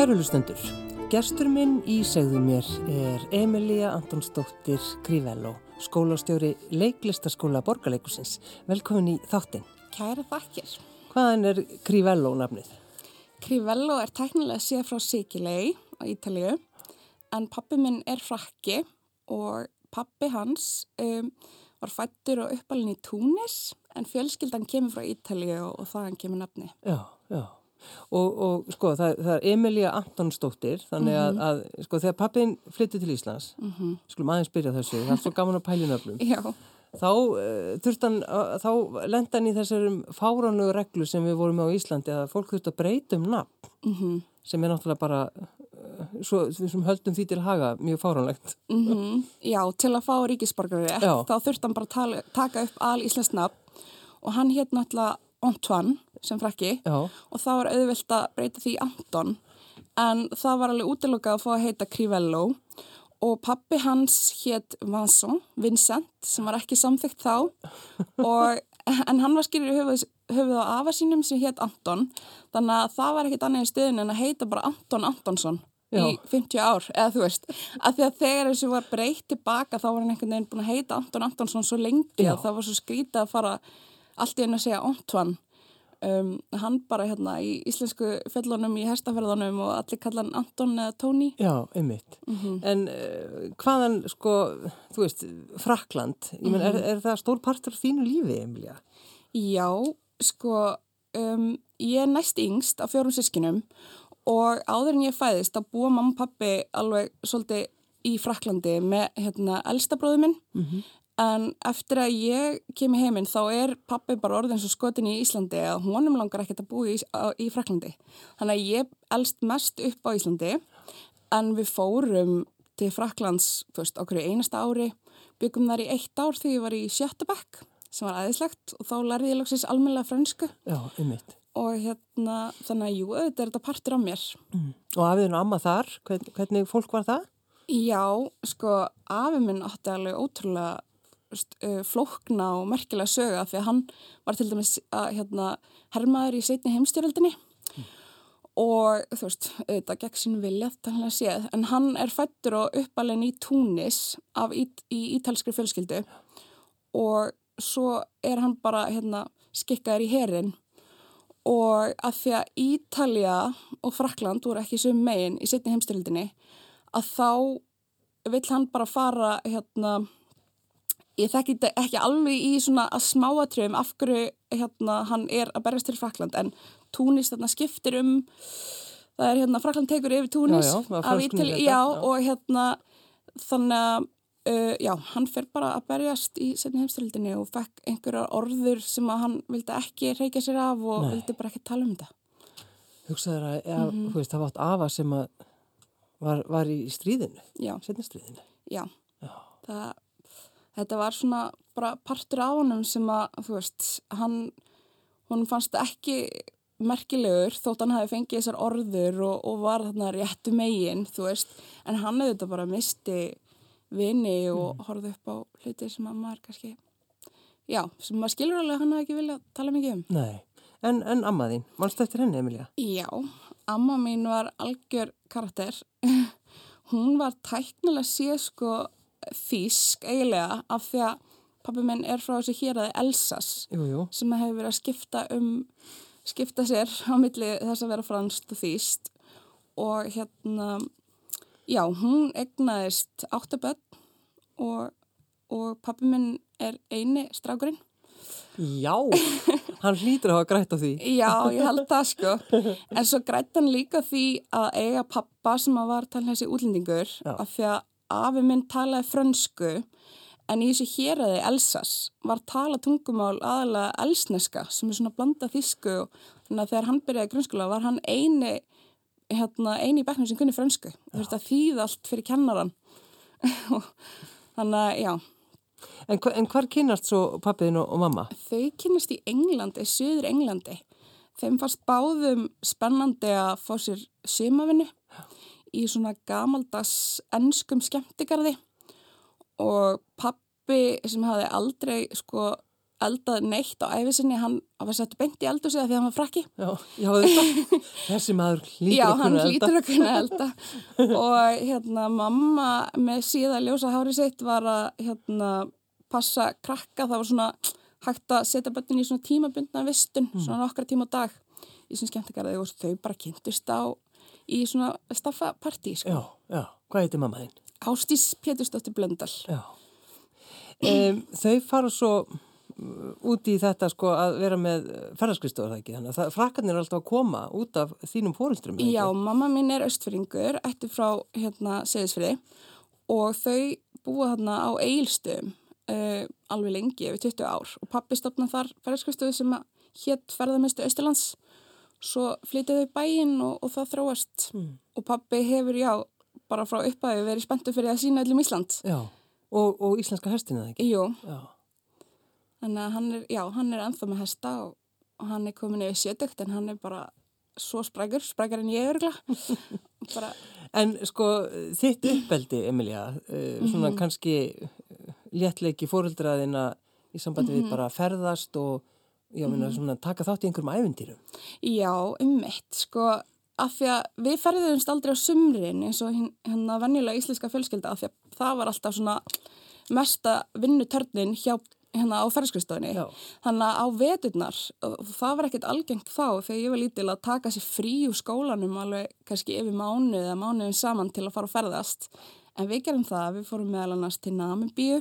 Kæru lustendur, gestur minn í segðu mér er Emilia Antonsdóttir Crivello, skólastjóri leiklistaskóla Borgarleikusins. Velkomin í þáttinn. Kæra þakkir. Hvaðan er Crivello nafnið? Crivello er tæknilega séð frá Sikilei á Ítalíu en pappi minn er frakki og pappi hans um, var fættur og uppalinn í Túnis en fjölskyldan kemur frá Ítalíu og, og þaðan kemur nafni. Já, já. Og, og sko það, það er Emilia Antonsdóttir þannig að, að sko þegar pappin flytti til Íslands, mm -hmm. skulum aðeins byrja þessu, það er svo gaman að pælja nöfnum. Já. Þá uh, þurftan, uh, þá lenda hann í þessarum fáránlegu reglu sem við vorum á Íslandi að fólk þurft að breyta um nafn mm -hmm. sem er náttúrulega bara uh, svo sem höldum því til haga mjög fáránlegt. Mm -hmm. Já, til að fá ríkisborgarið þá þurft hann bara tala, taka upp al Íslands nafn og hann hétt náttúrulega Antoine sem frakki Já. og þá var auðvilt að breyta því Anton en það var alveg útilokað að fá að heita Crivello og pappi hans hétt Vincent, Vincent sem var ekki samþygt þá og, en hann var skýrir höfuð, höfuð á afa sínum sem hétt Anton þannig að það var ekkit annað í stöðin en að heita bara Anton Antonsson Já. í 50 ár, eða þú veist að því að þegar þessu var breytt tilbaka þá var hann einhvern veginn búin að heita Anton Antonsson svo lengi Já. að það var svo skrítið að fara allt í einu að segja Antoine. Um, hann bara hérna í íslensku fellunum í herstaferðunum og allir kalla hann Anton eða Tony. Já, einmitt. En uh, hvaðan, sko, þú veist, Frakland, ég menn, er, er það stór partur þínu lífi, Emilia? Já, sko um, ég er næst yngst af fjórum sískinum og áður en ég fæðist að búa mamma og pappi alveg svolítið í Fraklandi með hérna elsta bróðu minn en eftir að ég kemur heiminn þá er pappi bara orðin svo skotin í Íslandi að honum langar ekkert að búa í, í Fraklandi þannig að ég elst mest upp á Íslandi en við fórum til Fraklands veist, okkur í einasta ári byggum þar í eitt ár þegar ég var í Sjötabæk sem var aðeinslegt og þá lærði ég lóksins almennilega fransku Já, einmitt. og hérna þannig að jú, auðvitað er þetta partur af mér Og afiðin og amma þar, hvern, hvernig fólk var það? Já, sko, afi minn átti alveg ótrúlega flókna og merkilega söga því að hann var til dæmis að hérna, hermaður í setni heimstjóraldinni og þú veist, auðvitað gegn sín vilja þannig að séð, en hann er fættur og uppalinn í Túnis af ít, í ítalskri fjölskyldu. Og svo er hann bara hérna, skikkaður í herin og að því að Ítalja og Frakland voru ekki sem megin í setni heimstyrildinni að þá vill hann bara fara hérna ég þekki ekki alveg í svona að smáatröfum af hverju hérna hann er að berjast til Frakland en Túnis þarna skiptir um það er hérna Frakland tekur yfir Túnis Já, já, þetta, já, og hérna þannig að uh, já, hann fer bara að berjast í setni heimstyrildinni og fekk einhverjar orður sem að hann vildi ekki reykja sér af og Nei. vildi bara ekki tala um þetta Hugsaður að, ja, þú veist, það var átt afa sem að var, var í stríðinu, setna stríðinu. Já. Það, þetta var svona bara partur af honum sem að, þú veist, hann, honum fannst ekki merkilegur þótt hann hafi fengið þessar orður og, og var þarna réttu megin, þú veist, en hann hefði þetta bara misti vini og horfði upp á hluti sem að maður kannski, já, sem maður skilur alveg hann hafi ekki viljað tala mikið um. Nei, en, en amma þín, mannstu eftir henni, Emilia? Já, amma mín var algjör karakter. Hún var tæknilega séð sko þýsk eiginlega af því að pappi minn er frá þessu hér aðeins Elsas Jú, jú. sem hefur verið að skipta um, skipta sér á milli þess að vera franskt og þýst og hérna, já, hún egnaðist áttaböld og, og pappi minn er eini strákurinn. Já, hann hlýtur að hafa grætt á því. Já, ég held það sko. En svo grætt hann líka því að eiga pappa sem að var talað þessi útlendingur Já. af því að afi minn talaði frönsku en í þessu héræði Elsas var talað tungumál aðalega elsneska sem er svona blanda þýsku og þannig að þegar hann byrjaði grunnskóla var hann eini, hérna, eini í bekknum sem kunni frönsku. Þú veist að þýða allt fyrir kennaran. þannig að já, En, hva- en hvar kynast svo pappiðin og, og mamma? þau kynast í Englandi, söður Englandi. Þeim fannst báðum spennandi að fá sér sumavinnu í svona gamaldags ennskum skemmtigarði og pappi sem hafði aldrei sko eldað neitt á æfisinni, hann var sett beint í eldu sig að því að hann var frakki. Já, já þessi maður Já, að hann kunna elda. lítur að kunna elda og hérna mamma með síða ljósa hári sitt var að hérna passa krakka, það var svona hægt að setja börnin í svona tímabundna vistun, Mm. svona nokkra tíma á dag í svona skemmtikarði og þau bara kynntust á í svona staffapartí, sko. Já, já, hvað heitir mamma þín? Ástís Pétursdóttir Blöndal. Um, þau fara svo mm, út í þetta sko að vera með ferðarskristóður það ekki, þannig að frakkarnir er alltaf að koma út af þínum fórildrum. Já, mamma mín er östfyrringur, ættu frá hérna Seðisfriði og þau búa þarna á Eilstöðum uh, alveg lengi, yfir 20 ár og pappi stopnað þar ferðarskristöðu sem hétt ferðarmestu Östurlands svo flytjaði þau bæinn og, og það þróast Mm. og pappi hefur, já, bara frá upphæfi verið spenntu fyrir að sína öllum Ísland. Já, og, og íslenska hestinu það ekki? Jú, Já, þannig að hann er, já, hann er ennþá með hesta og, og hann er komin yfir sjötugt en hann er bara svo sprækur, sprækar en ég örgla. bara, En sko, þitt uppeldi, Emilia, uh, svona Mhm. kannski uh, léttleiki fóreldraðina í sambandi Mhm. við bara að ferðast og já, minna, svona, taka þátt í einhverjum ævendýrum. Já, um mitt, sko, af því að við ferðumst aldrei á sumrin eins og hérna venjulega íslenska fjölskylda af því að það var alltaf svona mesta vinnutörnin hjá hérna á ferðskristofinni. Þannig að á veturnar, og það var ekkert algengt þá þegar ég var lítil að taka sér frí úr skólanum alveg kannski yfir mánuð eða mánuðin saman til að fara að ferðast. En við gerum það, við fórum meðal annars til Namibíu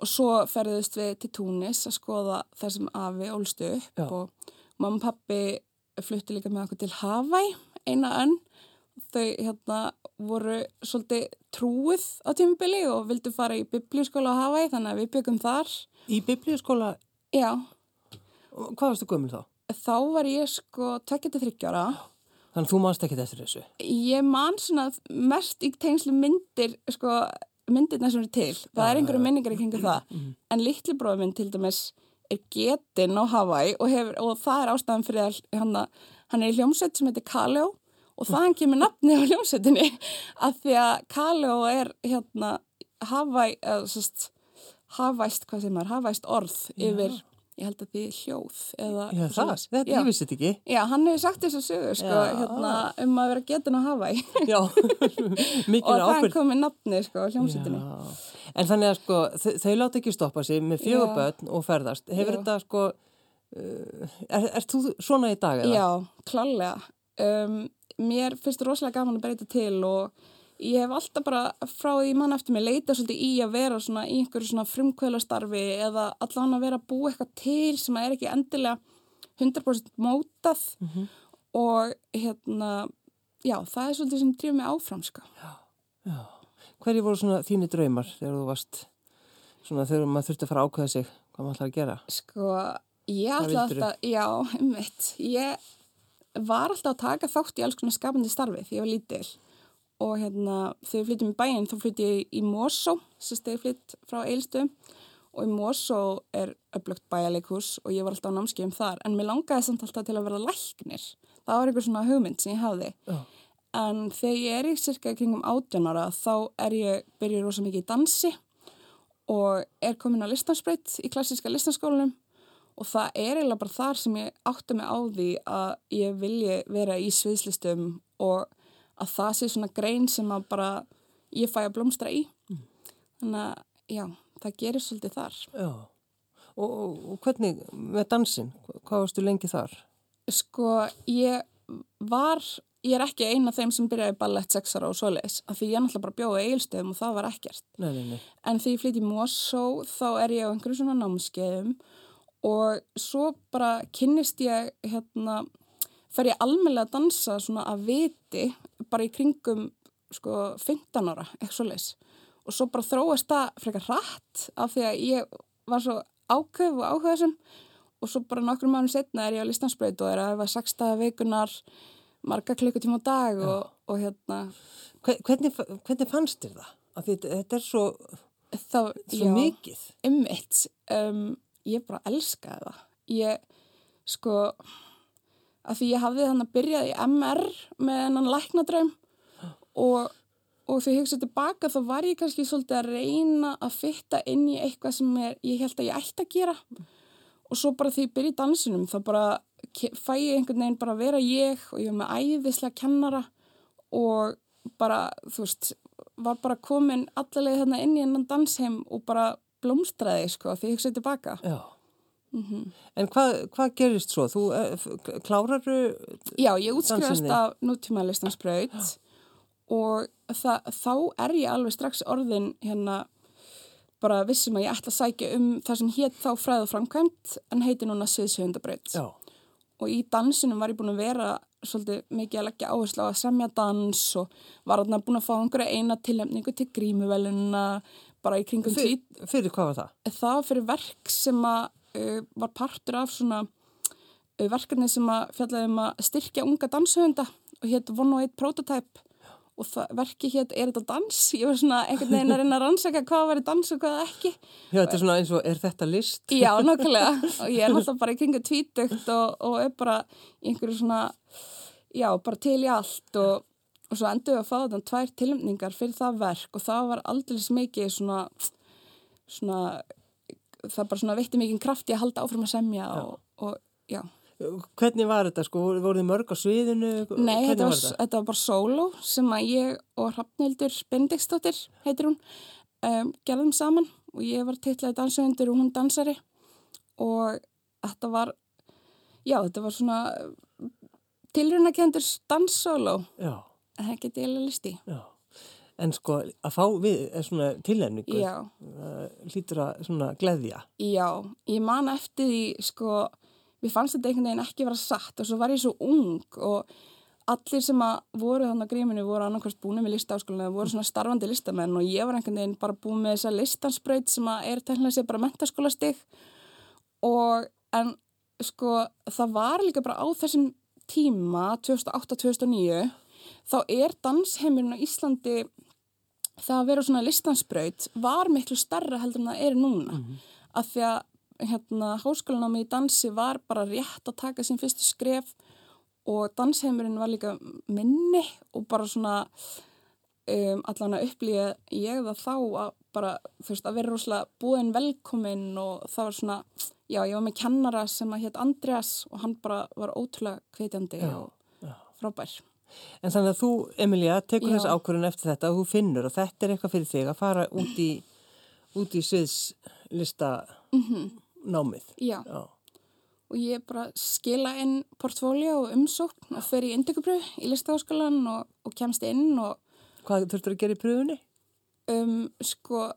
og svo ferðust við til Túnis að skoða þar sem afi ólstu upp Já. og mamma og pappi flutti líka með okkur til Hawaii eina önn. Þau hérna voru svolítið trúið á tímubili og vildu fara í biblíuskóla á Hawaii þannig að við byggum þar. Í biblíuskóla, Já, hvað varstu gömul þá? þá var ég sko 23 ára. Þannig að þú manst ekki þessu. Ég man svona mest í tengslu myndir, sko, myndirna sem eru til. Það Já, er einhverju já, já. minningar í kringu það. En litli bróður minn til dæmis er getinn á Hawaii og, hefur, og það er ástæðan fyrir að hann, hann er í hljómsveit sem heitir Kaleo og þaðan kemur nafni á hljómsveitinni af því að Kaleo er hérna Hawaii, eða sérst, Havaist, hvað sem er, Havaist orð yfir, ég held að því hljóð eða Já, það, svoleiðis. þetta, Já. ég vissi þetta ekki. Já, hann hefur sagt þess að sögu, sko, hérna, um að vera getin á Hawaii Já, mikil og það ábyrg. komið nafni, sko. Já. En þannig að sko, þau, þau láta ekki stoppa sig með börn og ferðast. Hefur Já. þetta sko, uh, er, er þú svona í dag eða? Já, klálega. Um, mér finnst rosalega gaman að breyta til og ég hef alltaf bara frá því mann eftir mig leita svolítið í að vera svona í einhverju svona frumkvölastarfi eða allan að vera að búa eitthvað til sem er ekki endilega 100% mótað og hérna, já, það er svolítið sem drýfum mig áfram, sko. Já. Hverju voru svona þínir draumar þegar þú varst svona þegar maður þurfti að fara að ákveða sig hvað maður ætlaði að gera? Sko, ég Hvað ætla vildirðu? alltaf, já, mitt, ég var alltaf að taka þátt í alls konar skapandi starfi því ég var lítil og hérna þegar ég flyttum í bæinn þá flytti ég í Mosó, sem stegi flytt frá Eilstöðum og í Mosó er öflugt bæjarleikhús og ég var alltaf á námskeiðum þar en mér langaði samt alltaf til að vera læknir. Það var einhver svona hugmynd sem ég hafði. Já. En þegar ég er í cirka kringum átjónara þá er ég, byrjuð rosa mikið í dansi og er komin á listansbreyt í klassíska listanskólanum og það er eiginlega bara þar sem ég átta mig á því að ég vilji vera í sviðslistum og að það sé svona grein sem að bara ég fæ að blómstra í. Þannig að já, það gerir svolítið þar. Já. Og, og, og hvernig með dansin? Hvað varstu lengi þar? Sko, ég var, ég er ekki eina af þeim sem byrjaði ballett sexara og svoleiðis, af því ég náttúrulega bara bjóði eigilstöðum og það var ekkert. Nei, nei, nei. En þegar ég flytti í Mosó þá er ég á einhverju svona námskeiðum og svo bara kynnist ég hérna, fer ég almennilega að dansa svona að viti bara í kringum sko 15 ára, eitthvað svoleiðis. Og svo bara þróast það frekar hratt af því að ég var svo áköf og áhugaðsum og svo bara nokkrum mánu setna er ég á listansbreyt og er að hefa 6 daga vikunar marga klukkutíma á dag og, og hérna Hve- Hvernig, hvernig fannst þér það? Af því Þetta, er svo, þá, svo mikið. Ummitt, um, ég bara elskaði það. Ég, sko, að því ég hafði þannig að byrjað í MR með hennan læknadröym og, og þegar ég hugsaði tilbaka þá var ég kannski svolítið að reyna að fitta inn í eitthvað sem er, ég held að ég ætti að gera og svo bara því ég byrja í dansinum þá bara fæ ég einhvern veginn bara að vera ég og ég var með æðislega kennara og bara, þú veist, var bara komin allavega þarna inn í hennan dansheim og bara blómstraði, sko, því ég hugsaði tilbaka. Já. Mhm. En hvað, hvað gerist svo? Þú uh, kláraru, Já, ég útskrifast af nútíma listansbraut og það, þá er ég alveg strax orðin hérna bara vissum að ég ætla að sækja um það sem hétt þá fræð og framkvæmt en heiti núna sviðsjöfundabraut. já, og í dansinum var ég búin að vera svolítið mikið að leggja áherslu á að semja dans og var þarna búin að fá einhverja eina tilnefningu til grímuveluna bara í kringum Fyr, fyrir hvað var það? Það fyrir verk sem að var partur af svona uh, verkefni sem að fjallaði um að styrkja unga danshöfunda og hétt One og Eight Prototype og verki hétt Er þetta dans? Ég var svona einhvern veginn að reyna að rannsaka hvað var dans og hvað ekki. Já, þetta er svona eins og, er þetta list? Já, nokkulega. Og ég er náttúrulega bara í kringu tvítugt og, og er bara einhverju svona, já, bara til í allt og, og svo endur við að fá þetta tvær tilmningar fyrir það verk og það var aldrei mikið svona, svona, það bara svona veitti mikið krafti að halda áfram að semja og, og já. Hvernig var þetta sko? Voru þið mörg á sviðinu? Nei, þetta var, þetta var bara solo sem að ég og Hrafnildur Benediktsdóttir, heitir hún, um, gerðum saman og ég var titlaði dansöfundur og hún dansari og þetta var, já, þetta var svona tilrunakendur danssolo, Já, það geti ég alveg listi. já. En sko, að fá við er svona tilnefningu, Já, uh, hlýtur að svona gleðja. já, ég man eftir því, sko, við fannst þetta einhvern veginn ekki vera satt og svo var ég svo ung og allir sem að voru þannig að gríminu voru annarkvæmst búin með listaáskólinu eða voru svona starfandi listamenn og ég var einhvern veginn bara búin með þessa listansbraut sem að er tæknilega sér bara mentaskólastig og en sko það var líka bara á þessum tíma 2008-2009 þá er dansheimurinn á Íslandi það að vera svona listansbraut var miklu starra heldur en það er núna. Af því að hérna, háskólanámi í dansi var bara rétt að taka sín fyrstu skref og dansheimurinn var líka minni og bara svona um, allan að upplýja ég það þá að bara, veist, að vera rosalega búinn velkominn og það var svona, já, ég var með kennara sem að hétt Andreas og hann bara var ótrúlega hvetjandi Já, og frábær. En þannig að þú, Emilia, tekur þess ákvörðun eftir þetta og þú finnur og þetta er eitthvað fyrir þig að fara út í, út í sviðslista námið. Já, Já, og ég bara skila inn portfóljó og umsókn og fer í indökubröð í listaháskólan og, og kemst inn og hvað þurftur að gera í pröfunni? um, sko,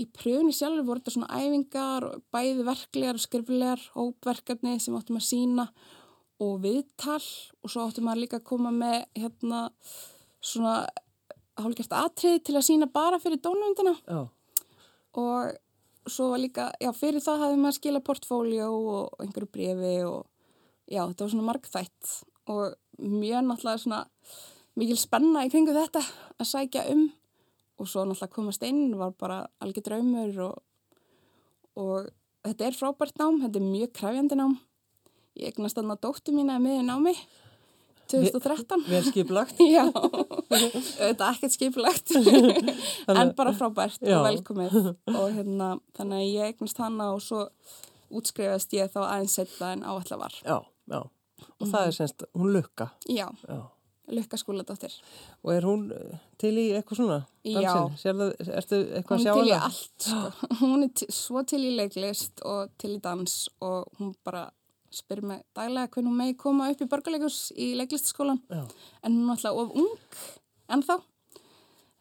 í pröfunni sjálfur voru þetta svona æfingar og bæði verklegar og skriflegar hópverkefni sem áttum að sína og viðtal og svo áttum að líka að koma með hérna svona hálfgjart atrið til að sína bara fyrir dónavendina Já, og svo var líka, já fyrir það hafði maður skila portfóljó og einhverju brefi og já þetta var svona margþætt og mjög náttúrulega svona mikil spenna í kringu þetta að sækja um. Og svo náttúrulega komast inn var bara algjör draumur og, og þetta er frábært nám, þetta er mjög kræfjandi nám ég eignast þarna dóttu mína með námi 2013 vel skiplagt. Já, þetta er ekkert skipulegt en bara frábært Já. og velkomið og hérna, þannig að ég eignast hana og svo útskrifast ég þá aðeins setla en áallar var. Já, já. Og það er semst, hún lukka. Já, Já. lukka skóladóttir. Og er hún eh, til í eitthvað svona? Já. dansinn? Sérðu, ertu eitthvað Hún að sjá er til í hana? allt, sko. Hún er svo til í leiklist og til í dans og hún bara spyr mig daglega hvernig hún megi koma upp í borgarleikus í leiklistaskólan. En hún er alltaf of ung ennþá.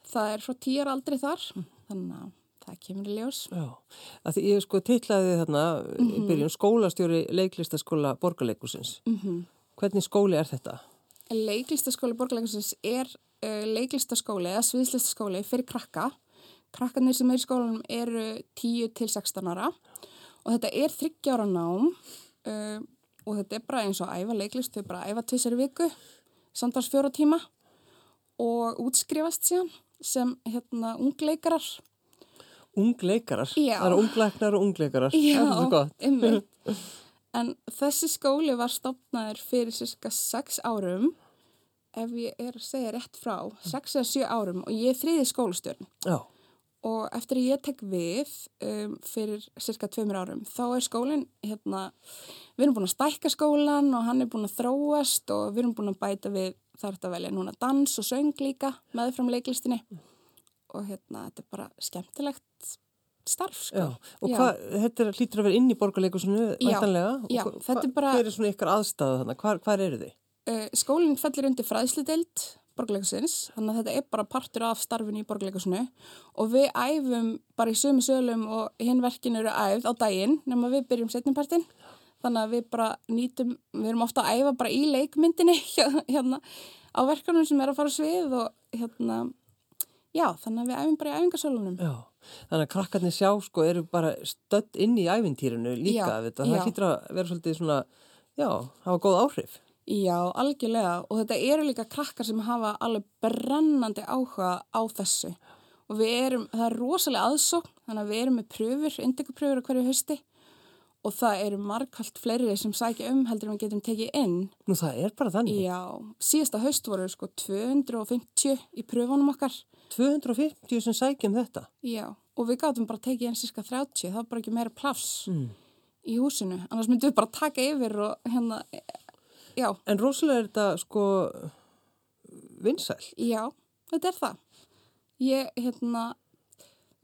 Það er frá tíjar aldrei þar, þannig að það kemur í ljós. Já, að því ég sko titlaði þarna Mhm. í byrjun skólastjóri leiklistaskóla borgarleikusins. Mm Hvernig skóli er þetta? Leiklistaskóli borgarleikusins er uh, leiklistaskóli eða sviðslistaskóli fyrir krakka. Krakkarnir sem er í skólanum eru 10 til 16 ára og þetta er þryggjára nám uh, og þetta er bara eins og æfa leiklist, þau bara æfa tvisar viku, samtals fjóra tíma og útskrifast síðan sem hérna ungleikarar. Ungleikarar? Já. Það eru ungleiknar og ungleikarar. Já, einmitt. En þessi skóli var stopnaður fyrir cirka 6 árum, ef ég er að segja rétt frá, 6 eða 7 árum og ég er þriði skólastjörn. Já, og eftir að ég tek við um, fyrir cirka tveimur árum þá er skólinn hérna, við erum búin að stækka skólan og hann er búin að þróast og við erum búin að bæta við þar þetta velja núna dans og söng líka meðfram leiklistinni og hérna þetta er bara skemmtilegt starf sko. Já, og hvað, þetta er, hlýtur að vera inn í borgarleikusinu væntanlega? Já, og, þetta er bara... Hver er svona ykkar aðstæðu þannig? Hvar, hvar eru þið? Uh, skólinn fellir undir fræðslidelt borgarleikusins, þannig að þetta er bara partur af starfinu í borgarleikusinu og við æfum bara í sömu sölum og hinn verkin eru æfð á daginn nema við byrjum setnumpartin þannig að við bara nýtum, við erum ofta að æfa bara í leikmyndinni hérna á verkanum sem er að fara svið og hérna já, þannig að við æfum bara í æfingasölunum. Já, þannig að krakkarnir sjá sko eru bara stödd inn í æfintýrinu líka Já, þetta, það já. hlýtur að vera svolítið svona já, hafa góð áhrif Já, algjörlega. Og þetta eru líka krakkar sem hafa alveg brennandi áhuga á þessu. Og við erum, það er rosalega aðsókn þannig að við erum með pröfur, indekupröfur á hverju hausti. Og það eru margkvælt fleiri sem sækja um heldur en við getum tekið inn. Nú það er bara þannig. Já, síðasta haust voru sko 250 í pröfunum okkar. 250 sem sækjum þetta? Já, og við gátum bara tekið inn cirka 30, það var bara ekki meira pláss mm. í húsinu, annars myndum við bara taka yfir og hérna, já, En rosalega er þetta sko vinsæl Já, þetta er það. Ég, hérna,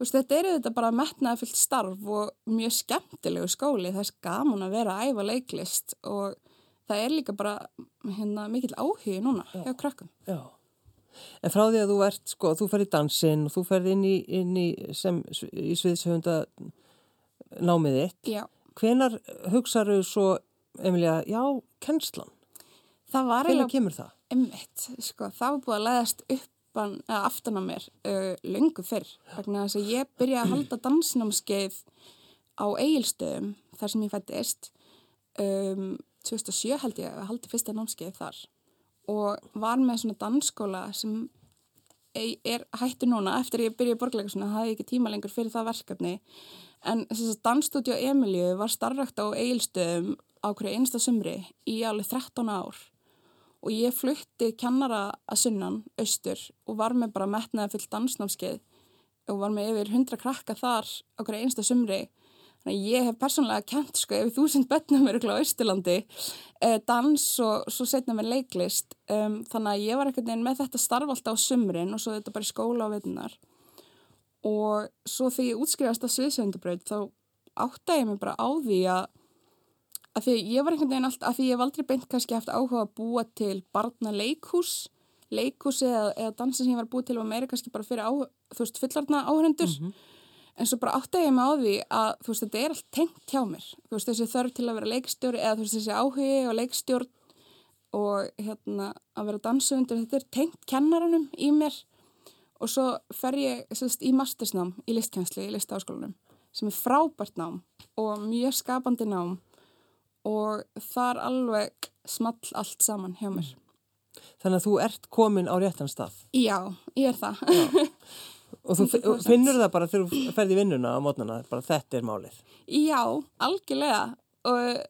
veist, þetta er þetta bara metnaði fyllt starf og mjög skemmtilegu skóli. Það er gaman að vera að æfa leiklist og það er líka bara, hérna, mikill áhugi núna Já. hjá krakkum. Já. En frá því að þú ert, sko, þú ferð í dansinn og þú ferð inn í, inn í, sem, í sviðshöfunda námið þitt, Já, hvenar hugsaðu svo, Emilia, já, kennslan, það var eiginlega kemur það? emmitt, sko, það var búið að leðast uppan, eða aftan á mér uh, löngu fyrr, vegna þess að ég byrjaði að halda dansnámskeið á eigilstöðum þar sem ég fættist um, 2007 held ég að haldi fyrsta námskeið þar og var með svona dansskóla sem er hættu núna eftir að ég byrjaði í borgleikusinu, það hafði ég ekki tíma lengur fyrir það verkefni en þess að dansstúdíu Emilju var starfrækt á eigilstöðum á hverju einsta sumri í alveg 13 ár og ég flutti kennara að sunnan, austur og var með bara metnaði full dansnámskeið og var með yfir 100 krakka þar á hverju einsta sumri. Þannig að ég hef persónlega kent sko yfir þúsund bönnum á Austurlandi eh, dans og svo setna með leiklist. Um, þannig að ég var ekkert neginn með þetta starf alltaf á sumrin og svo þetta bara í skóla og veitunar og svo þegar ég útskrifast af sviðsöndabraut þá átta ég mig bara á því að að því ég var einhvern veginn alltaf, að því ég hef aldrei beint kannski haft áhuga að búa til barna leikhús, leikhúsi eða, eða dansin sem ég var búið til var meira kannski bara fyrir á, þú veist, fullarna áhrendur en svo bara átta ég mig á því að þú veist, þetta er allt tengt hjá mér. Þú veist, þessi þörf til að vera leikstjóri eða þú veist, þessi áhugi og leikstjórn og hérna að vera dansuundur, þetta er tengt kennaranum í mér. Og svo fer ég sérst, í mastersnám í listkjænslu í listaháskólanum sem er frábært nám og mjög skapandi nám og þar alveg small allt saman hjá mér. Þannig að þú ert komin á réttan stað Já, ég er það. og þú fi- 100%. finnur það bara þegar þú ferð í vinnuna á mótnana, bara þetta er málið. Já, algjörlega og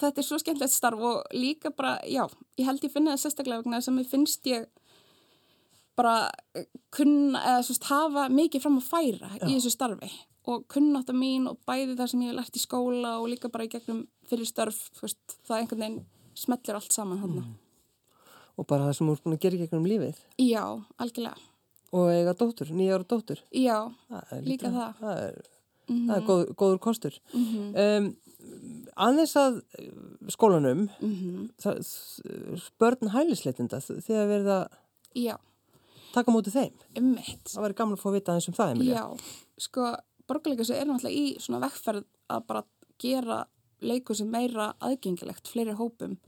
þetta er svo skemmtilegt starf og líka bara, já, ég held ég finna það sérstaklega vegna þess að mér finnst ég bara eh, kunna eða svo hafa mikið fram að færa í þessu starfi og kunnáta mín og bæði það sem ég hef lært í skóla og líka bara í gegnum fyrir störf, þú veist, það einhvern veginn smellir allt saman hann. Og bara það sem þú ert búin að gera í gegnum lífið Já, algjörlega. og eiga dóttur, nýja ára dóttur. Já, Það Líka það. Það er, það er góð, góður kostur. mhm, Um, aðeins að eh, skólanum, mhm, það, börn hælisleitinda, þegar verið að já, taka móti þeim. ummitt. Það væri gaman að fá að vita aðeins um það, Emilia. Já, sko, borgarleikursu er náttúrulega í svona vekkferð að bara gera leikursu meira aðgengilegt, fleiri hópum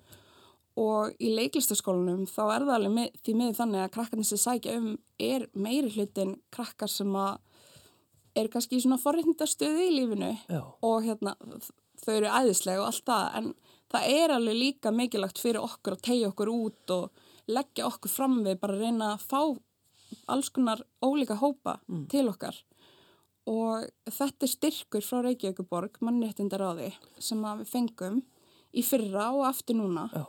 og í leiklistaskólanum þá er það alveg með, því miður þannig að krakkarnir sem sækja um er meiri hlutin krakkar sem að er kannski í svona forréttindastöði í lífinu Já. og hérna þau eru æðislega og allt það en það er alveg líka mikilagt fyrir okkur að tegja okkur út og leggja okkur fram við bara að reyna að fá alls konar ólíka hópa til okkar og þetta er styrkur frá Reykjavíkuborg mannréttindaráði sem við fengum í fyrra og aftur núna Já.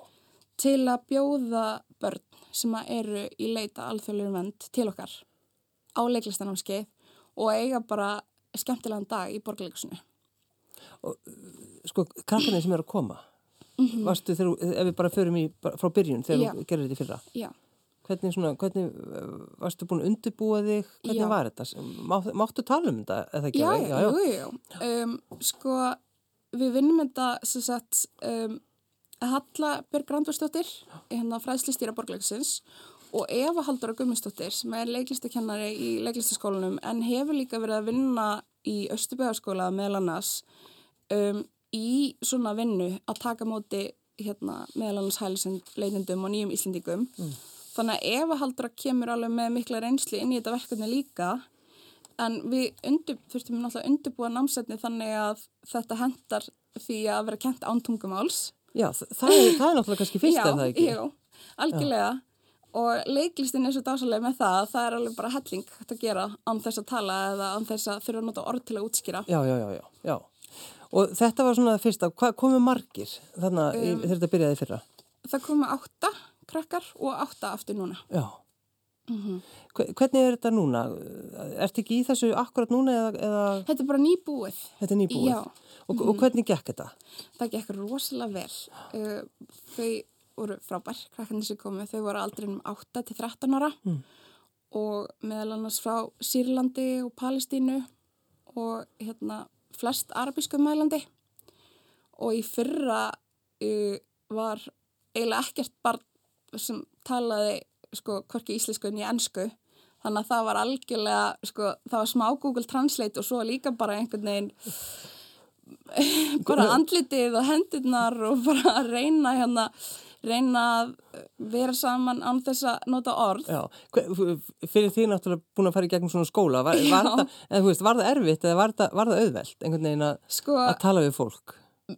til að bjóða börn sem eru í leita alþjóðlega vend til okkar á leiklistanámskeið og eiga bara skemmtilegan dag í borgarleikusinu. Sko, krakkarnir sem eru að koma, varstu þegar, ef við bara förum í, bara frá byrjun þegar. Já. þú gerir þetta í fyrra, Já, hvernig svona, hvernig uh, varstu búin að undirbúa þig, hvernig Já. var þetta? Má, máttu tala um þetta, eða ekki? já, já, jú, jú, jú. Um, sko, við vinnum þetta sem sagt um, Halla Björg Randvarsdóttir, hérna fræðslistýra borgarleikusins og Eva Halldóra Gummistóttir sem er leiklistakennari í leiklistaskólanum en hefur líka verið að vinna í Östuböðarskóla meðal annars um, í svona vinnu að taka móti hérna, meðal annars hælisleitendum og nýjum Íslendingum. Þannig að Eva Halldóra kemur alveg með mikla reynsli inn í þetta verkefni líka en við undir, þurftum náttúrulega að undirbúa námsetni þannig að þetta hendar því að vera kent án tungumáls. Já, þa- það er, það er náttúrulega kannski fyrst, já, er það ekki? Já, algjörlega. Og leiklistin er svo dásalega með það að það er alveg bara helling að gera án þess að tala eða án þess að þurfa að nota orð til að útskýra. Já, já, já, já, já. Og þetta var svona það fyrsta, hvað komu margir þarna um, þegar þetta byrjaði fyrra? Það komu átta krakkar og átta aftur núna. Já. Mhm. Hve- Hvernig er þetta núna? Ertu ekki í þessu akkurat núna eða, eða Þetta er bara nýbúið. þetta er nýbúið? Já. Og, og hvernig gekk þetta? Það gekk rosalega vel. Uh, þau voru frábær, krakkarnir sem komu, þau voru aldrei um 8 til 13 ára Mm. og meðal annars frá Sýrlandi og Palestínu og hérna flest arabísku mælandi og í fyrra uh, var eiginlega ekkert barn sem talaði sko hvorki íslensku en í ennsku þannig að það var algjörlega sko það var smá Google Translate og svo líka bara einhvern veginn bara andlitið og hendurnar og bara að reyna hérna reyna að vera saman án þess að nota orð. Já, fyrir því náttúrulega búin að fara í gegnum svona skóla, var, var, það, eða, veist, var það erfitt eða var það, var það auðvelt einhvern veginn að, sko að tala við fólk?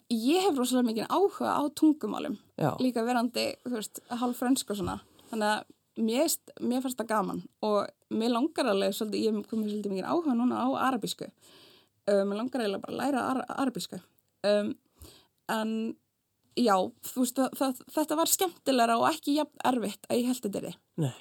Ég hef rosalega mikið áhuga á tungumálum Já, líka verandi, þú veist, hálf frönsk og svona. Þannig að mér, mér fannst það gaman og mér langar alveg svolítið, ég hef komið svolítið mikið áhuga núna á arabísku. Um, mér langar eiginlega bara að læra ar arabísku. Um, en já, þú veist, það, það, þetta var skemmtilegra og ekki jafn erfitt að ég held þetta er þið nei.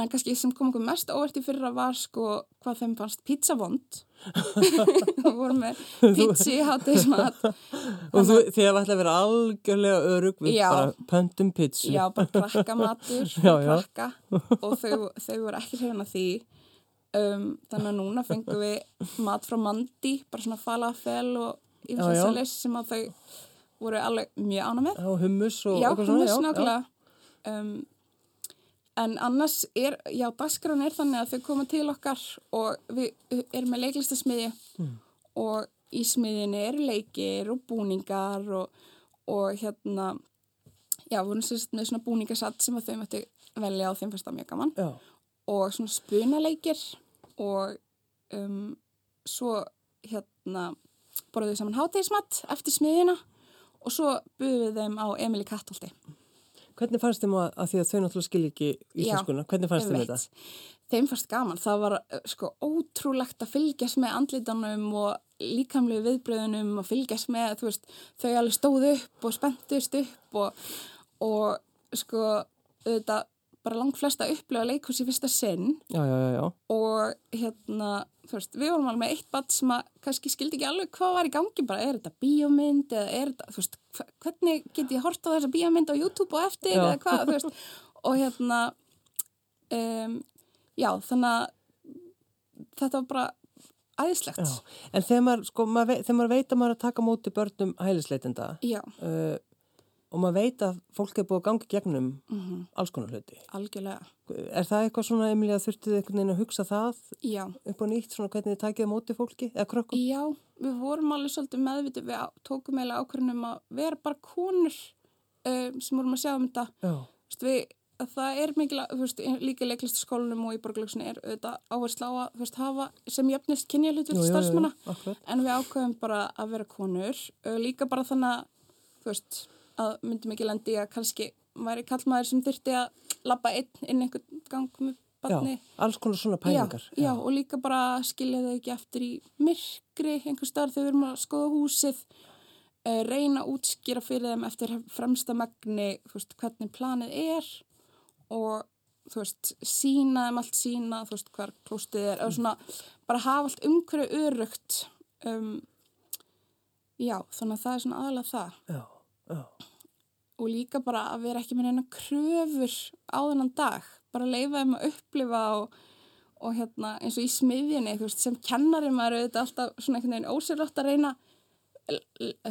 En kannski sem kom okkur mest óvert í fyrra var sko hvað þeim fannst pizza vond. Við vorum með pizza í hátíðismat. Og þú, þið hafa ætla að vera algjörlega örug við Já. bara pöntum pizzu. Já, bara krakka matur, Já, já. krakka og þau, þau voru ekki hrifin að því. Um, þannig að núna fengum við mat frá Mandi, bara svona falafel og ymsassalis sem að þau voru alveg mjög ána með. Já, hummus og eitthvað er já, snáklega. Um, en annars er, já, dagskrán er þannig að þau koma til okkar og við erum með leiklistasmiði Mm. og í smiðinni eru leikir og búningar og, og hérna, já, við vorum sérst með svona búningasatt sem að þau möttu velja og þeim það mjög gaman Já, og svona spunaleikir og um, svo hérna borðum við saman hátegismat eftir smiðina og svo buðum við þeim á Emil í Kattholti. Hvernig fannst þeim að, að því að þau náttúrulega skilja ekki íslenskuna, hvernig fannst þeim þetta? Þeim fannst gaman. Það var uh, sko ótrúlegt að fylgjast með andlitanum og líkamlegu viðbröðunum og fylgjast með, þú veist, þau alveg stóðu upp og spenntust upp og, og sko þetta bara langt flesta upplega leikhús í fyrsta sinn Já, já, já, já. og hérna, veist, við vorum alveg með eitt badd sem að kannski skildi ekki alveg hvað var í gangi, bara er þetta bíómynd eða er þetta, þú veist, hvernig get ég hort á þessa bíómynd á YouTube og eftir Já. eða hvað, þú veist, og hérna um, já, þannig að þetta var bara æðislegt. Já, en þegar maður, sko, maður, þegar maður veit að maður er að taka móti börnum hælisleitenda Já, uh, og maður veit að fólk er búið að ganga gegnum mhm, alls konar hluti. algjörlega, Er það eitthvað svona, Emilía, þurftuð einhvern veginn að hugsa það já. upp á nýtt, svona hvernig þið takið á móti fólki eða krökkum? Já, við vorum alveg svolítið meðvitið, við tókum eiginlega ákvörðunum að vera bara konur um, sem vorum að sjá um þetta Já, Þú veist, við, að það er mikil þú veist, líka í leiklistaskólanum og í borgarleikusinu er auðvitað áherslu á að þú veist, hafa sem jöfnist kynjalutur starfsmanna en við ákveðum bara að vera konur líka bara þannig að þú veist, að myndum ekki lendi að kannski væri kallmaður sem þyrfti að labba einn inn einhvern gang með barni Já, alls konar svona pælingar. Já, já, og líka bara skilja þau ekki eftir í myrkri einhver starf þegar við erum að skoða húsið uh, reyna að útskýra fyrir þeim eftir fremsta megni þú veist, hvernig planið er og þú veist, sína um allt sína, þú veist, hver klóstið er, eða svona, bara hafa allt umhverju örugt, um, já, þannig að það er svona aðalega það. Já, já. Og líka bara að vera ekki með neina kröfur á þennan dag, bara leifa þeim að upplifa og, og hérna, eins og í smiðjunni, þú veist, sem kennari maður auðvitað alltaf svona einhvern veginn ósérlátt að reyna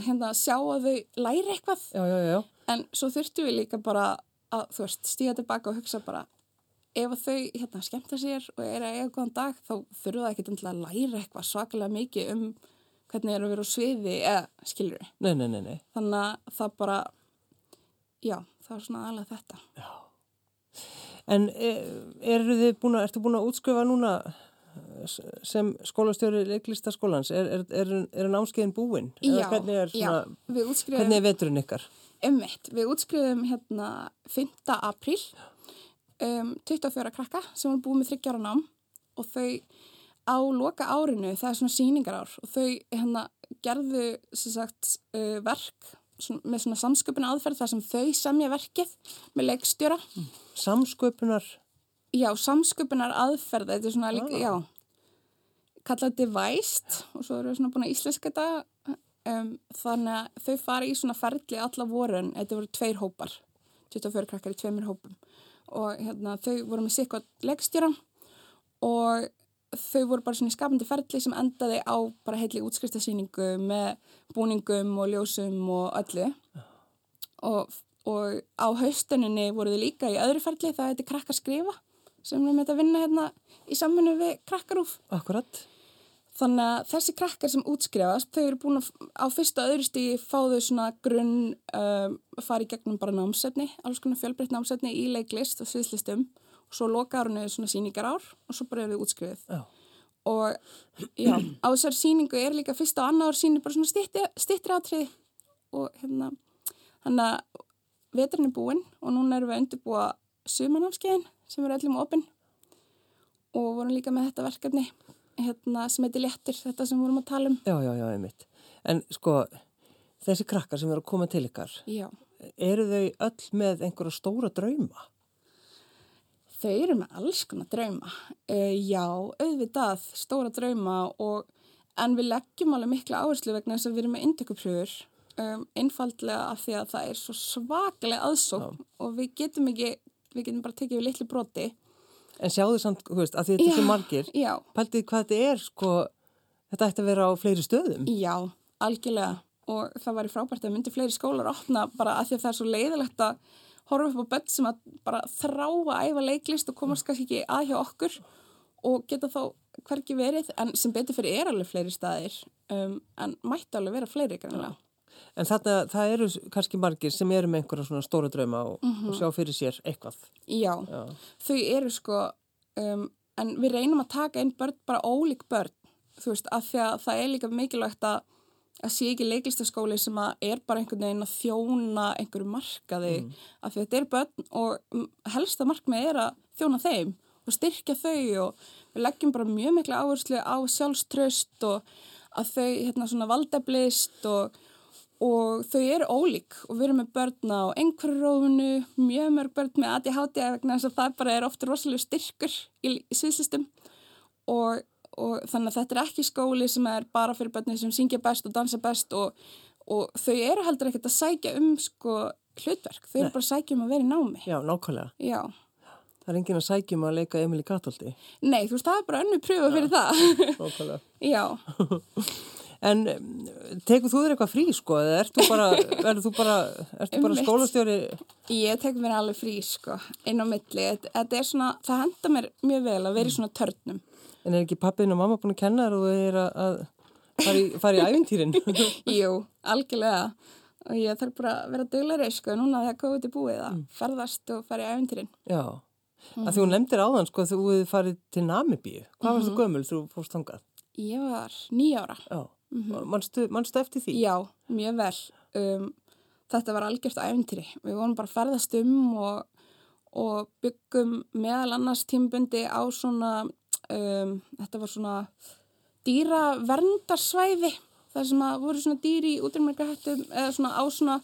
hérna, sjá að þau læri eitthvað. Já, já, já. en svo þurftum við líka bara að þú veist, stíga tilbaka og hugsa bara ef þau hérna skemmta sér og er að eiga góðan dag þá þurfum það ekki til að læra eitthvað svakalega mikið um hvernig er að vera á sviði eða skilur við þannig að það bara já, það er svona aðalega þetta Já. En e- búin að, ertu búin að útskrifa núna sem skólastjóri leiklistaskólans? Er, er, er, er námskeiðin búin? Já, hvernig er, já, svona, við útskrifum hvernig er veturinn ykkar? Ummitt, við útskrifum hérna 5. apríl um, 24 krakka sem voru búið með þryggjára nám og þau á loka árinu, það er svona síningar ár og þau hérna gerðu sem sagt uh, verk með svona samsköpun aðferð þar sem þau semja verkið með leikstjóra. Samsköpunar, já, samsköpunar aðferð þetta er svona líka, Ah. já kallað devæst og svo eru við svona búin að íslenska þetta um, þannig að þau fara í svona ferli alla vorun, þetta voru tveir hópar 24 krakkar í tveimur hópum. Og hérna þau voru með sikvað leikstjóra og þau voru bara svona í skapandi ferli sem endaði á bara heitli útskriftasýningu með búningum og ljósum og öllu. Og, og á haustuninni voru þau líka í öðru ferli það heiti krakkar skrifa sem við með að vinna hérna í samfunnu við krakkarúf akkurat. Þannig að þessi krakkar sem útskrifast, þau eru búin að á fyrsta öðru stígi fá þau svona grunn um, í gegnum bara námsetni, alls konar fjölbreytt námsetni í leiklist og sviðslistum svo loka árunni svona síningar ár og svo bara eru þau útskrifið. Já. Og já, á þessar síningu er líka fyrsta og annar sínir bara svona styttri, styttri atriði og hérna, hann að veturinn er búinn og núna erum við að undirbúa sumanámskeiðin sem er öllum opinn og vorum líka með þetta verkefni hérna, sem heitir Léttir, þetta sem við vorum að tala um. Já, já, já, einmitt. En sko, þessi krakkar sem eru að koma til ykkar, Já, eru þau öll með einhverja stóra drauma? Þau eru með alls konar drauma. Uh, já, auðvitað, stóra drauma og en við leggjum alveg mikla áherslu vegna þess að við erum með indökupröfur um, einfaldlega af því að það er svo svakalega aðsókn og við getum ekki, við getum bara tekið við litlu broti. En sjáðu samt, þú veist, að því þetta er svo margir, Já, pæltið hvað þetta er, sko, þetta ætti að vera á fleiri stöðum. Já, algjörlega og það var frábært að myndi fleiri skólar opna bara að því að það er svo leiðilegt að horfa upp á börn sem að bara þrá að æfa leiklist og komast kannski ekki að hjá okkur og geta þá hvergi verið en sem betur fyrir er alveg fleiri staðir um, en mætti alveg vera fleiri grannlega. En þarna, það eru kannski margir sem eru með einhverja svona stóra drauma og, og sjá fyrir sér eitthvað. Já, Já, þau eru sko um, en við reynum að taka inn börn bara ólík börn þú veist, af því að það er líka mikilvægt að að sé ekki leiklistaskóli sem að er bara einhvern veginn að þjóna einhverju markaði af því að þetta er börn og mm, helsta markmið er að þjóna þeim og styrkja þau og við leggjum bara mjög mikla áherslu á sjálfströst og að þau hérna svona valdeblist og, og þau eru ólík og við erum með börn á einhverjurófunu, mjög mörg börn með ADHD vegna þess að það bara er ofta rosalega styrkur í, í sviðslistum og, og þannig að þetta er ekki skóli sem er bara fyrir börnir sem syngja best og dansa best og, og þau eru heldur ekkert að sækja um sko hlutverk, þau eru Nei. bara að sækja um að vera í námi. já, nákvæmlega. Já. Það er enginn að sækjum að leika Emil í Katolti. Nei, þú veist, það er bara önnu pröfa fyrir það. Nákvæmlega. Já, En um, tekur þú þér eitthvað frí, sko? Eða ert þú bara, ertu þú bara, ertu bara Einmitt. skólastjóri? ég tek mér alveg frí, sko, inn á milli. Þetta- Þetta er svona, það henda mér mjög vel að vera í svona törnum. En er ekki pappin og mamma búin að kenna þér og þau er að, að fara í, fara í æfintýrin? Jú, algjörlega. Og ég þarf bara að vera duglegri, sko, núna þegar COVID er búið að ferðast og fara í æfintýrin. Já. Að því hún nefndir áðan, sko, þú hefði farið til Namibíu. Hvað varstu gömul þú fórst þangað? Ég var nýjára. Já. Manstu, manstu eftir því? Já, mjög vel. Um, þetta var algjört æfintýri. Við vorum bara að ferðast um og, og byggum meðal annars tímbundi á svona, um, þetta var svona dýraverndarsvæði. Það sem að voru svona dýri í útrýmmerkahættum eða svona á svona,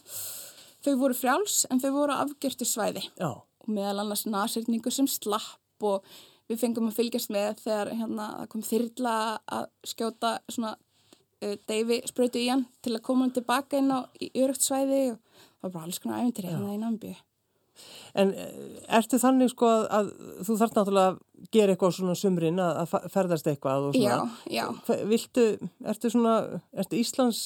þau voru frjáls en þau voru afgjörtu svæði. Já. og meðal annars nasirningu sem slapp og við fengum að fylgjast með þegar hérna, kom þyrla að skjóta svona uh, deyfi sprötu í hann til að koma hann tilbaka inn á í örugt svæði og það var bara alls konar æfintir hérna í Nambi. En eh, ertu þannig sko að, að þú þarf náttúrulega að gera eitthvað svona sumrin að, að ferðast eitthvað og svona. Já, já. Viltu, ertu svona, ertu Íslands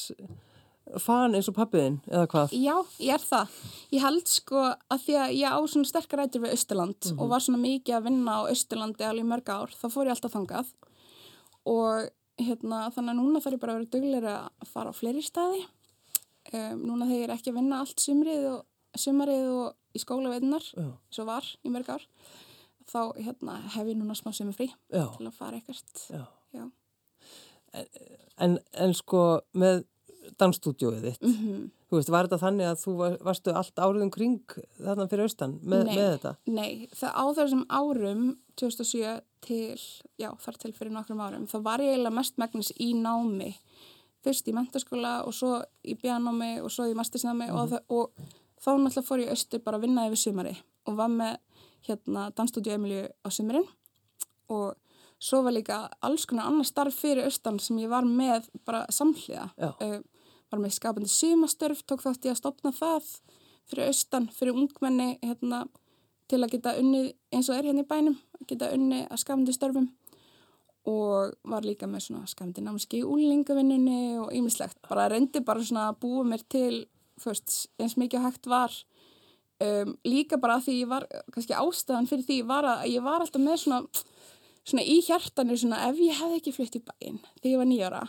fan eins og pappiðinn eða hvað? Já, ég er það. Ég held sko að því að ég á svona sterkar rætur við Östurland og var svona mikið að vinna á Östurlandi alveg mörg ár, þá fór ég alltaf þangað og hérna þannig að núna þarf ég bara að vera duglega að fara á fleiri staði. Um, núna þegar ég er ekki að vinna allt sumrið og sumarið og í skólaveitunar, Já, svo var í mörg ár, þá hérna hef ég núna smá sumur frí já, til að fara ekkert. já. Já. En, en sko með dansstúdjóið þitt, Mm þú veist, var þetta þannig að þú var, varstu allt árið um kring þarna fyrir austan með, Nei. með þetta? Nei, það á þessum árum 2007 til, já, þar til fyrir nokkrum árum, þá var ég eiginlega mest megnis í námi. Fyrst í mentaskóla og svo í bjánámi og svo í mastersnámi og, það, og þá náttúrulega fór ég austur bara að vinna yfir sumari og var með hérna dansstúdíu Emilju á sumarinn og svo var líka alls konar annar starf fyrir austan sem ég var með bara samhliða. Uh, var með skapandi sumastörf, tók þátt ég að stopna það fyrir austan, fyrir ungmenni hérna, til að geta unnið eins og er hérna í bænum, að geta unnið að skapandi störfum og var líka með svona skapandi námski úlingavinnunni og ýmislegt. Bara reyndi bara svona að búa mér til fyrst, eins mikið hægt var. Um, líka bara því ég var, kannski ástæðan fyrir því var að ég var alltaf með svona, svona í hjartanu svona ef ég hefði ekki flutt í bæinn þegar ég var nýjara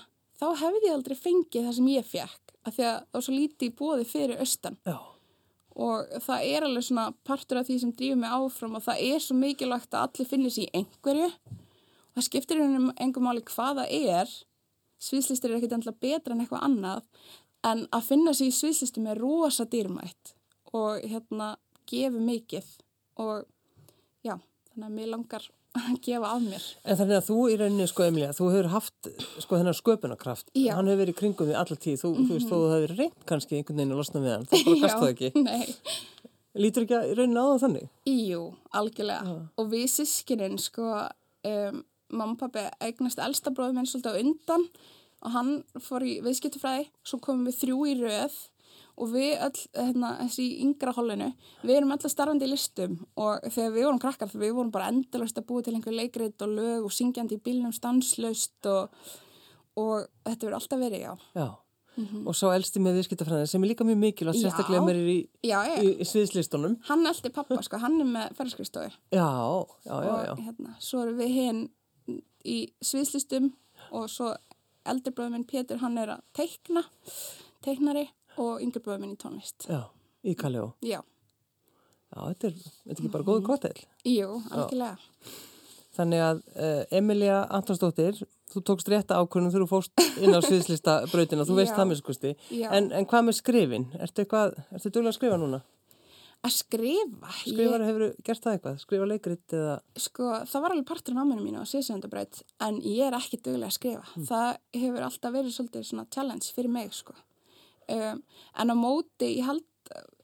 þá hefði ég aldrei fengið það sem ég fekk af því að það var svo lítið bóði fyrir austan. Já, og það er alveg svona partur af því sem drýfur mig áfram og það er svo mikilvægt að allir finnir sér í einhverju. Og það skiptir einhvern engum máli hvað það er. Sviðslistir er ekkert endilega betra en eitthvað annað en að finna sér í sviðslistum er rosa dýrmætt og hérna gefur mikið og já, þannig að mér langar að gefa af mér en þannig að þú í rauninni sko Emilia, þú hefur haft sko þennan sköpunarkraft, Já. hann hefur verið í kringum því allar tíð, þú, þú veist, þó þú hefur reynd kannski einhvern veginn að losna við hann, það bara gast það ekki. Nei, Lítur ekki að rauninni á það þannig? Jú, algjörlega. Og við sískinin, sko, um, mamma og pappi eignast elsta bróðum minn svolítið á undan og hann fór í viðskiptufræði, svo komum við þrjú í röð og við öll, hérna, þessi yngra hollinu, við erum öll að starfandi í listum og þegar við vorum krakkar, við vorum bara endalaust að búa til einhver leikrit og lög og syngjandi í bílnum stanslaust og, og þetta verður alltaf verið, já. Já. Og svo elsti með viðskiptafræðin sem er líka mjög mikilvægt, Já. sérstaklega mér er í, í, í sviðslistunum. hann eldi pappa, sko, hann er með ferðskristofi. Já, já, já, já. og hérna, svo erum við hinn í sviðslistum og svo eldri bróður minn Pétur hann er að teikna teiknari og yngri bróður minn í tónlist Já, í Kaljó. já, Já, þetta er, þetta er ekki bara góðu kottel. jú, algjörlega Þannig að uh, Emilia Antonsdóttir, þú tókst rétta ákvörnum þegar þú fórst inn á sviðslista brautina, þú veist það með skusti. En, en hvað með skrifin? Eitthvað, ertu duglega að skrifa núna? Að skrifa, Skrifar hefur gert það eitthvað? Skrifa leikrit eða... ég, sko, það var alveg partur af náminu mínu á sviðsöndabraut en ég er ekki duglega að skrifa Mm. það hefur alltaf verið svolítið svona challenge fyrir mig sko um, en á móti ég held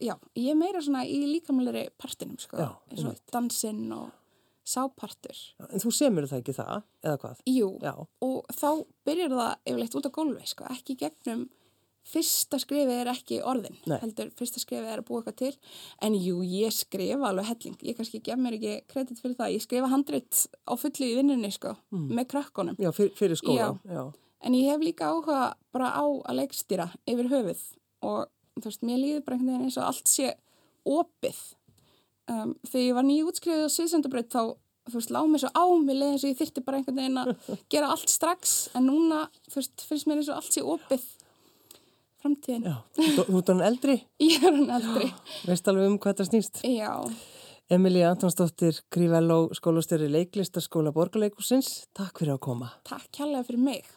já, ég er meira svona í líkamlega partinum sko, Já, eins og dansinn og sápartur En þú semur það ekki það, eða hvað? Jú, Já, og þá byrjar það yfirleitt út á gólfi, sko, ekki gegnum fyrsta skrifið er ekki orðin, Nei. heldur fyrsta skrifið er að búa eitthvað til, en jú, ég skrifa alveg helling, ég kannski gef mér ekki kredit fyrir það, ég skrifa handrit á fullu í vinnunni, sko, með krökkunum, já fyr, fyrir skóla. Já. en ég hef líka áhuga bara á að leikstýra yfir höfuð og þú veist, mér líður bara einhvern veginn eins og allt sé opið. Um, þegar ég var nýjútskrifið á Sviðsendabraut þá, þú veist, lág mér svo á, mér leiði eins og ég þyrti bara einhvern veginn að gera allt strax, en núna, þú veist, finnst mér eins og allt sé opið framtíðin. Já, þú ert hann eldri, Ég er hann eldri. veist alveg um hvað þetta snýst. Já, Emilia Antonsdóttir, Grífelló, skólastjóri leiklistaskóla Borgarleikusins, takk fyrir að koma. takk kærlega fyrir mig.